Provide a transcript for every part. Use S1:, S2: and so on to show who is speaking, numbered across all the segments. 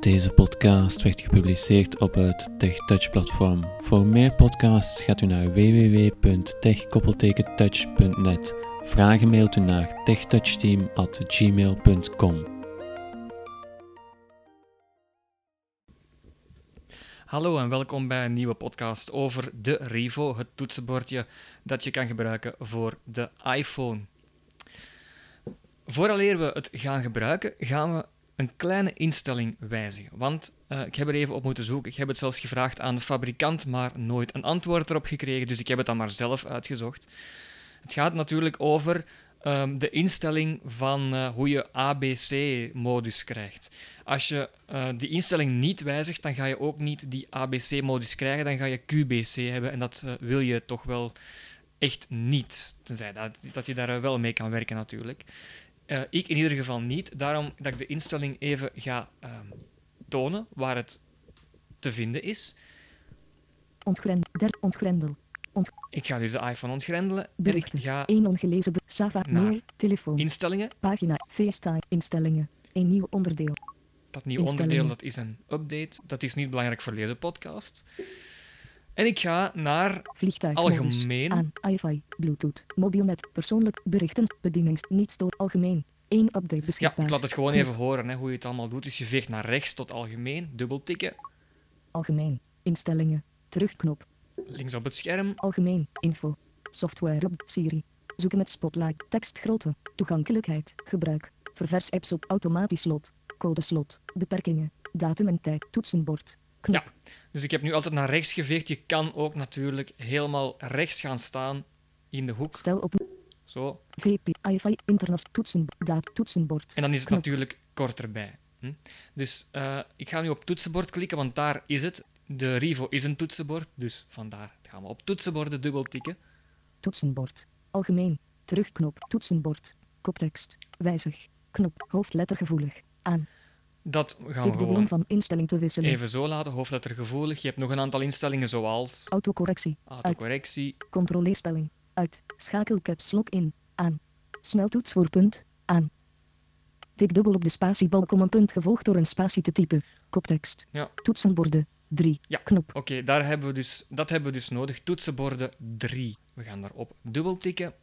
S1: Deze podcast werd gepubliceerd op het TechTouch-platform. Voor meer podcasts gaat u naar www.tech-touch.net. Vragen mailt u naar techtouchteam.gmail.com.
S2: Hallo en welkom bij een nieuwe podcast over de Revo, het toetsenbordje dat je kan gebruiken voor de iPhone. Vooraleer we het gaan gebruiken, gaan we een kleine instelling wijzigen. Want uh, ik heb er even op moeten zoeken. Ik heb het zelfs gevraagd aan de fabrikant, maar nooit een antwoord erop gekregen. Dus ik heb het dan maar zelf uitgezocht. Het gaat natuurlijk over um, de instelling van uh, hoe je ABC-modus krijgt. Als je uh, die instelling niet wijzigt, dan ga je ook niet die ABC-modus krijgen. Dan ga je QBC hebben en dat wil je toch wel echt niet. Tenzij dat, dat je daar wel mee kan werken natuurlijk. Uh, ik in ieder geval niet. Daarom dat ik de instelling even ga uh, tonen waar het te vinden is.
S3: Ontgrendel. Der, ontgrendel.
S2: Ont ik ga dus de iPhone ontgrendelen.
S3: Berichten.
S2: En ik ga
S3: Eén ongelezen. Sava. Mail. Telefoon.
S2: Instellingen.
S3: Pagina. FaceTime. Instellingen. Een nieuw onderdeel.
S2: Dat nieuwe onderdeel dat is een update. Dat is niet belangrijk voor deze podcast. En ik ga naar algemeen.
S3: Aan, Wi-Fi, Bluetooth, mobielnet, persoonlijk, berichten, bedienings, niet stoor, algemeen. Eén update beschikbaar.
S2: Ja, ik laat het gewoon even horen hè, hoe je het allemaal doet. Dus je veegt naar rechts tot algemeen, dubbel tikken.
S3: Algemeen, instellingen, terugknop.
S2: Links op het scherm.
S3: Algemeen, info, software op Siri. Zoeken met Spotlight, tekstgrootte, toegankelijkheid, gebruik, ververs apps op automatisch slot, codeslot, beperkingen, datum en tijd, toetsenbord,
S2: ja, dus ik heb nu altijd naar rechts geveegd. Je kan ook natuurlijk helemaal rechts gaan staan in de hoek.
S3: Stel op.
S2: Zo.
S3: VP, IFI, internet, toetsen, daad, toetsenbord.
S2: En dan is het natuurlijk korter bij. Hm? Dus uh, ik ga nu op toetsenbord klikken, want daar is het. De Rivo is een toetsenbord, dus vandaar gaan we op toetsenborden dubbel tikken.
S3: Toetsenbord. Algemeen. Terugknop. Toetsenbord. Koptekst. Wijzig. Knop. Hoofdlettergevoelig. Aan.
S2: Dat gaan we gewoon
S3: van instelling te wisselen.
S2: even zo laten, hoofdlettergevoelig. Je hebt nog een aantal instellingen zoals...
S3: Autocorrectie.
S2: Autocorrectie.
S3: Uit. Controleerspelling. Uit. Schakel caps lock in. Aan. Sneltoetsvoerpunt. Aan. Tik dubbel op de spatiebalk om een punt gevolgd door een spatie te typen. Koptekst.
S2: Ja.
S3: Toetsenborden. 3.
S2: Ja.
S3: Knop.
S2: Oké, daar hebben we dus, dat hebben we dus nodig. Toetsenborden 3. We gaan daarop dubbel tikken.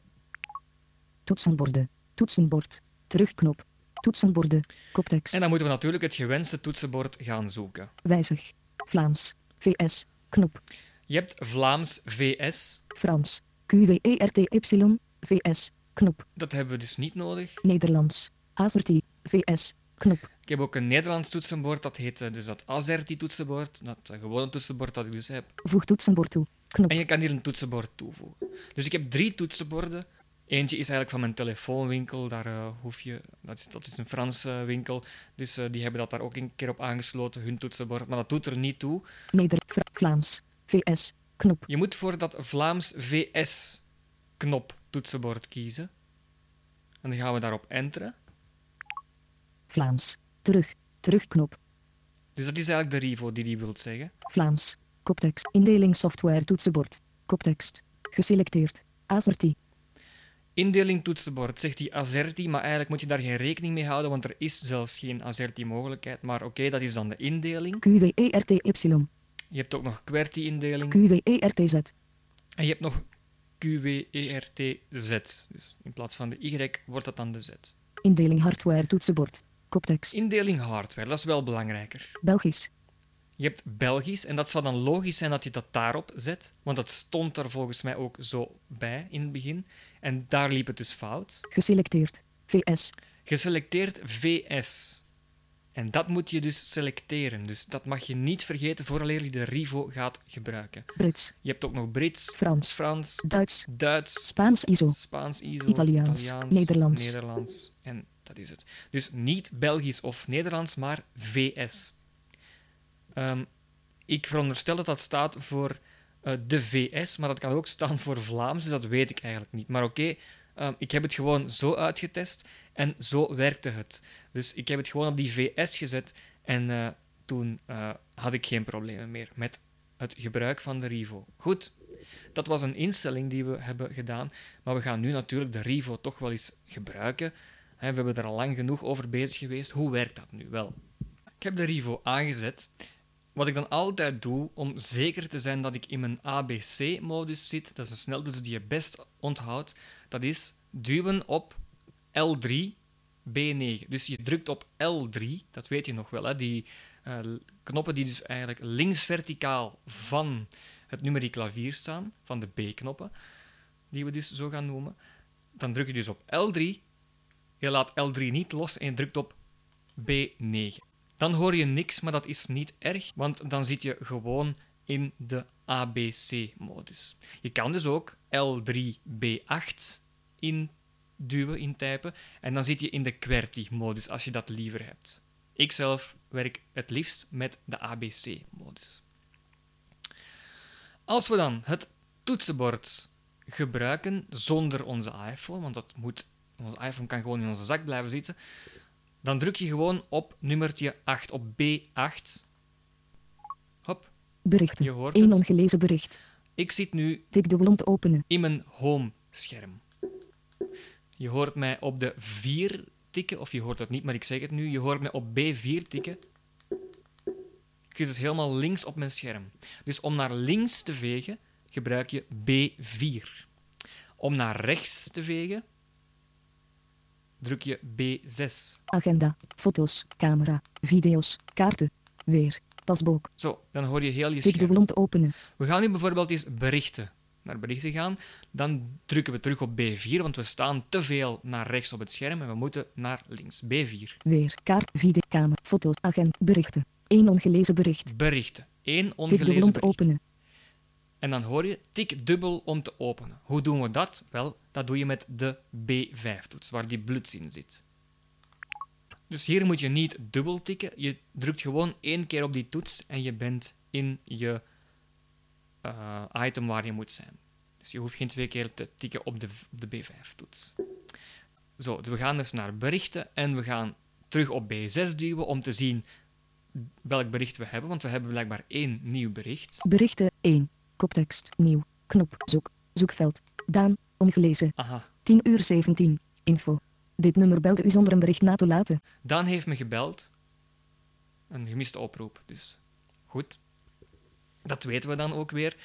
S3: Toetsenborden. Toetsenbord. Terugknop. Toetsenborden. Koptekst.
S2: En dan moeten we natuurlijk het gewenste toetsenbord gaan zoeken.
S3: Wijzig. Vlaams. VS. Knop.
S2: Je hebt Vlaams VS.
S3: Frans. QWERTY. VS. Knop.
S2: Dat hebben we dus niet nodig.
S3: Nederlands. AZERTY. VS. Knop.
S2: Ik heb ook een Nederlands toetsenbord, dat heet eh, dus dat AZERTY toetsenbord. Dat uh, gewone toetsenbord dat ik dus heb.
S3: Voeg toetsenbord toe. Knop.
S2: En je kan hier een toetsenbord toevoegen. Dus ik heb drie toetsenborden. Eentje is eigenlijk van mijn telefoonwinkel. Daar uh, hoef je, dat, is, dat is een Franse winkel. Dus uh, die hebben dat daar ook een keer op aangesloten, hun toetsenbord. Maar dat doet er niet toe.
S3: Neder, Vlaams, VS, knop.
S2: Je moet voor dat Vlaams VS knop toetsenbord kiezen. En dan gaan we daarop enteren.
S3: Vlaams, terug, terugknop.
S2: Dus dat is eigenlijk de Rivo die die wilt zeggen.
S3: Vlaams, koptekst, indeling software toetsenbord, koptekst, geselecteerd, AZERTY,
S2: Indeling toetsenbord, zegt hij AZERTY, maar eigenlijk moet je daar geen rekening mee houden, want er is zelfs geen AZERTY-mogelijkheid. Maar oké, okay, dat is dan de indeling.
S3: QWERTY.
S2: Je hebt ook nog QWERTY-indeling.
S3: QWERTZ.
S2: En je hebt nog QWERTZ. Dus in plaats van de Y wordt dat dan de Z.
S3: Indeling hardware toetsenbord. Koptekst.
S2: Indeling hardware, dat is wel belangrijker.
S3: Belgisch.
S2: Je hebt Belgisch en dat zou dan logisch zijn dat je dat daarop zet, want dat stond er volgens mij ook zo bij in het begin. En daar liep het dus fout.
S3: Geselecteerd. VS.
S2: Geselecteerd VS. En dat moet je dus selecteren. Dus dat mag je niet vergeten vooraleer je de Rivo gaat gebruiken.
S3: Brits.
S2: Je hebt ook nog Brits,
S3: Frans,
S2: Frans
S3: Duits,
S2: Duits
S3: Spaans ISO,
S2: Spaans ISO
S3: Italiaans,
S2: Italiaans
S3: Nederlands.
S2: Nederlands. En dat is het. Dus niet Belgisch of Nederlands, maar VS. Um, ik veronderstel dat dat staat voor uh, de VS, maar dat kan ook staan voor Vlaams, dus dat weet ik eigenlijk niet. Maar oké, um, ik heb het gewoon zo uitgetest en zo werkte het. Dus ik heb het gewoon op die VS gezet en uh, toen uh, had ik geen problemen meer met het gebruik van de Rivo. Goed, dat was een instelling die we hebben gedaan, maar we gaan nu natuurlijk de Rivo toch wel eens gebruiken. We hebben er al lang genoeg over bezig geweest. Hoe werkt dat nu wel? Ik heb de Rivo aangezet. Wat ik dan altijd doe, om zeker te zijn dat ik in mijn ABC-modus zit, dat is een sneltoets die je best onthoudt, dat is duwen op L3, B9. Dus je drukt op L3, dat weet je nog wel, hè? die uh, knoppen die dus eigenlijk links verticaal van het numeriek klavier staan, van de B-knoppen, die we dus zo gaan noemen. Dan druk je dus op L3, je laat L3 niet los en je drukt op B9. Dan hoor je niks, maar dat is niet erg, want dan zit je gewoon in de ABC-modus. Je kan dus ook L3B8 induwen, intypen, en dan zit je in de QWERTY-modus als je dat liever hebt. Ik zelf werk het liefst met de ABC-modus. Als we dan het toetsenbord gebruiken zonder onze iPhone, want dat moet, onze iPhone kan gewoon in onze zak blijven zitten, dan druk je gewoon op nummertje 8, op B8. Hop.
S3: Berichten.
S2: Je hoort het.
S3: ongelezen bericht.
S2: Ik zit nu
S3: Tik openen.
S2: in mijn home-scherm. Je hoort mij op de 4 tikken, of je hoort het niet, maar ik zeg het nu. Je hoort mij op B4 tikken. Ik zit dus helemaal links op mijn scherm. Dus om naar links te vegen, gebruik je B4. Om naar rechts te vegen, druk je B6.
S3: Agenda. Foto's. Camera. Video's. Kaarten. Weer. Pasboek.
S2: Zo, dan hoor je heel je scherm.
S3: te openen.
S2: We gaan nu bijvoorbeeld eens berichten. Naar berichten gaan. Dan drukken we terug op B4, want we staan te veel naar rechts op het scherm en we moeten naar links. B4.
S3: Weer. Kaart. Video. Camera. Foto's. Agenda. Berichten. Eén ongelezen bericht.
S2: Berichten. Eén ongelezen bericht.
S3: openen.
S2: En dan hoor je tik dubbel om te openen. Hoe doen we dat? Wel, dat doe je met de B5-toets, waar die bluts in zit. Dus hier moet je niet dubbel tikken. Je drukt gewoon één keer op die toets en je bent in je eh, item waar je moet zijn. Dus je hoeft geen twee keer te tikken op de, de B5-toets. Zo, dus we gaan dus naar berichten en we gaan terug op B6 duwen om te zien welk bericht we hebben, want we hebben blijkbaar één nieuw bericht.
S3: Berichten 1. Koptekst. Nieuw. Knop. Zoek. Zoekveld. Daan. Ongelezen.
S2: Aha,
S3: 10 uur 17. Info. Dit nummer belde u zonder een bericht na te laten.
S2: Daan heeft me gebeld. Een gemiste oproep, dus goed. Dat weten we dan ook weer.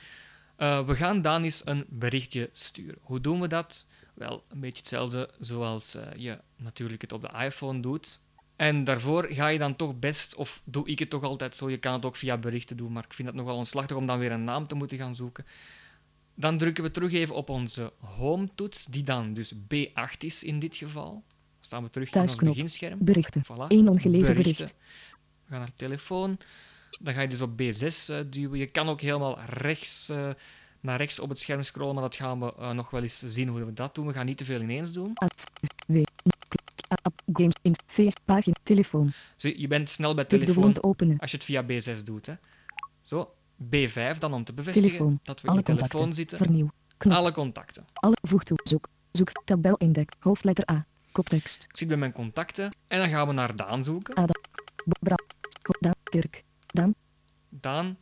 S2: Eh, we gaan Daan eens een berichtje sturen. Hoe doen we dat? Wel, een beetje hetzelfde zoals eh, je natuurlijk het op de iPhone doet. En daarvoor ga je dan toch best, of doe ik het toch altijd zo, je kan het ook via berichten doen, maar ik vind het nogal onslachtig om dan weer een naam te moeten gaan zoeken. Dan drukken we terug even op onze home-toets, die dan dus B8 is in dit geval. Dan staan we terug in ons beginscherm.
S3: Berichten.
S2: Voilà.
S3: Eén ongelezen
S2: Berichten.
S3: bericht.
S2: We gaan naar telefoon. Dan ga je dus op B6 eh, duwen. Je kan ook helemaal rechts, eh, naar rechts op het scherm scrollen, maar dat gaan we eh, nog wel eens zien hoe we dat doen. We gaan niet te veel ineens doen.
S3: Games. In. Pagina. Telefoon.
S2: Dus je bent snel bij telefoon als je het via B6 doet. Hè. Zo, B5 dan om te bevestigen
S3: Telefoon.
S2: dat we in de telefoon
S3: contacten.
S2: zitten.
S3: Vernieuw. Knop.
S2: Alle contacten.
S3: Alle. Voeg toe. Zoek. Zoek. Tabel index. Hoofdletter A. Koptekst.
S2: Ik zit bij mijn contacten en dan gaan we naar Daan zoeken.
S3: Ada. Bra. Daan. Dirk. Daan.
S2: Daan,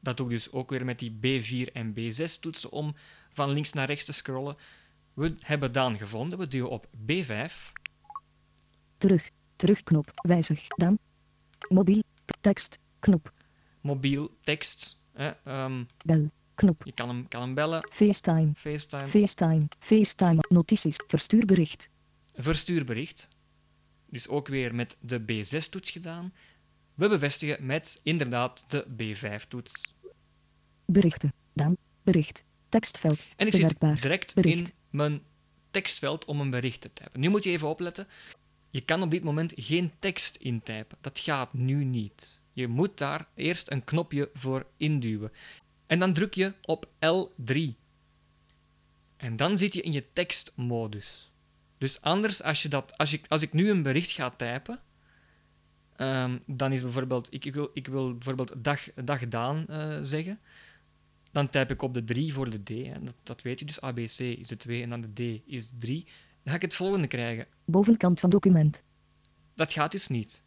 S2: dat doe ik dus ook weer met die B4 en B6 toetsen om van links naar rechts te scrollen. We hebben Daan gevonden. We duwen op B5.
S3: Terug. Terugknop. Wijzig. Daan. Mobiel. Tekst. Knop.
S2: Mobiel, tekst. Hè, ehm,
S3: Bel. Knop.
S2: je kan hem, kan hem bellen.
S3: FaceTime.
S2: FaceTime.
S3: FaceTime. FaceTime. Notities. Verstuurbericht.
S2: Verstuurbericht. Dus ook weer met de B6-toets gedaan. We bevestigen met inderdaad de B5-toets.
S3: Berichten. Daan. Bericht. Tekstveld.
S2: En ik zit direct
S3: Bericht.
S2: in mijn tekstveld om een bericht te typen. Nu moet je even opletten. Je kan op dit moment geen tekst intypen. Dat gaat nu niet. Je moet daar eerst een knopje voor induwen. En dan druk je op L3. En dan zit je in je tekstmodus. Dus anders, als, je dat, als, ik, als ik nu een bericht ga typen, ehm, dan is bijvoorbeeld, ik, ik, wil, ik wil bijvoorbeeld dag, dag Daan eh, zeggen. Dan typ ik op de 3 voor de D. Hè. Dat, dat weet je dus. ABC is de 2 en dan de D is de 3. Dan ga ik het volgende krijgen.
S3: Bovenkant van document.
S2: Dat gaat dus niet.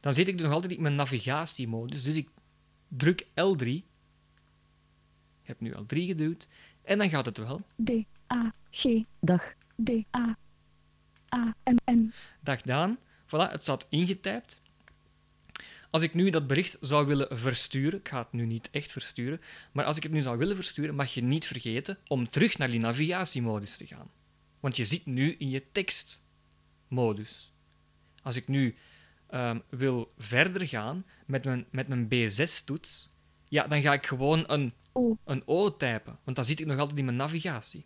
S2: Dan zit ik dus nog altijd in mijn navigatiemodus. Dus ik druk L3. Ik heb nu L3 geduwd. En dan gaat het wel.
S3: D. A. G. Dag. D. A. A. M. N.
S2: Dag Daan. Voilà, het staat ingetypt. Als ik nu dat bericht zou willen versturen, ik ga het nu niet echt versturen, maar als ik het nu zou willen versturen, mag je niet vergeten om terug naar die navigatiemodus te gaan. Want je zit nu in je tekstmodus. Als ik nu ehm, wil verder gaan met mijn, met mijn B6-toets, ja, dan ga ik gewoon een
S3: O.
S2: een O typen, want dan zit ik nog altijd in mijn navigatie.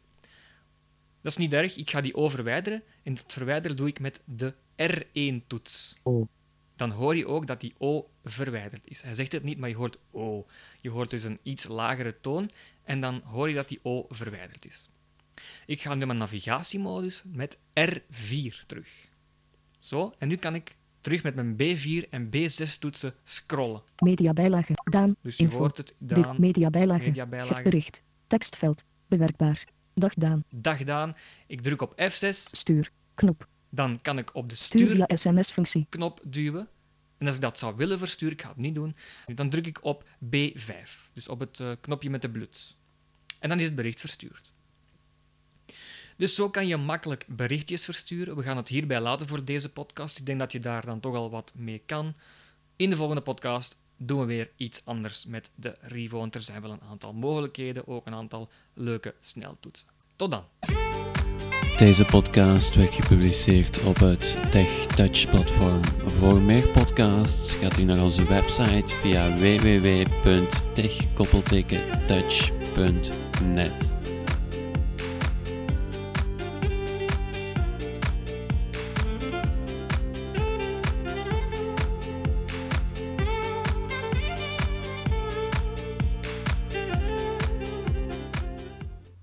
S2: Dat is niet erg, ik ga die O verwijderen en het verwijderen doe ik met de R1-toets.
S3: O.
S2: Dan hoor je ook dat die O verwijderd is. Hij zegt het niet, maar je hoort O. Je hoort dus een iets lagere toon en dan hoor je dat die O verwijderd is. Ik ga nu mijn navigatiemodus met R4 terug. Zo, en nu kan ik terug met mijn B4 en B6 toetsen scrollen.
S3: Media bijlage. Daan.
S2: Dus je
S3: Info.
S2: hoort het,
S3: Dit
S2: Daan,
S3: media bijlage. Bericht. Tekstveld. Bewerkbaar. Dag Daan.
S2: dag Daan. Ik druk op F6,
S3: Stuur. Knop.
S2: dan kan ik op de
S3: Stuur
S2: stuur
S3: via sms-functie.
S2: knop duwen. En als ik dat zou willen versturen, ik ga het niet doen, dan druk ik op B5. Dus op het eh, knopje met de bluts. En dan is het bericht verstuurd. Dus zo kan je makkelijk berichtjes versturen. We gaan het hierbij laten voor deze podcast. Ik denk dat je daar dan toch al wat mee kan. In de volgende podcast doen we weer iets anders met de Rivo. Want er zijn wel een aantal mogelijkheden, ook een aantal leuke sneltoetsen. Tot dan.
S1: Deze podcast werd gepubliceerd op het TechTouch platform. Voor meer podcasts gaat u naar onze website via www.tech-touch.net.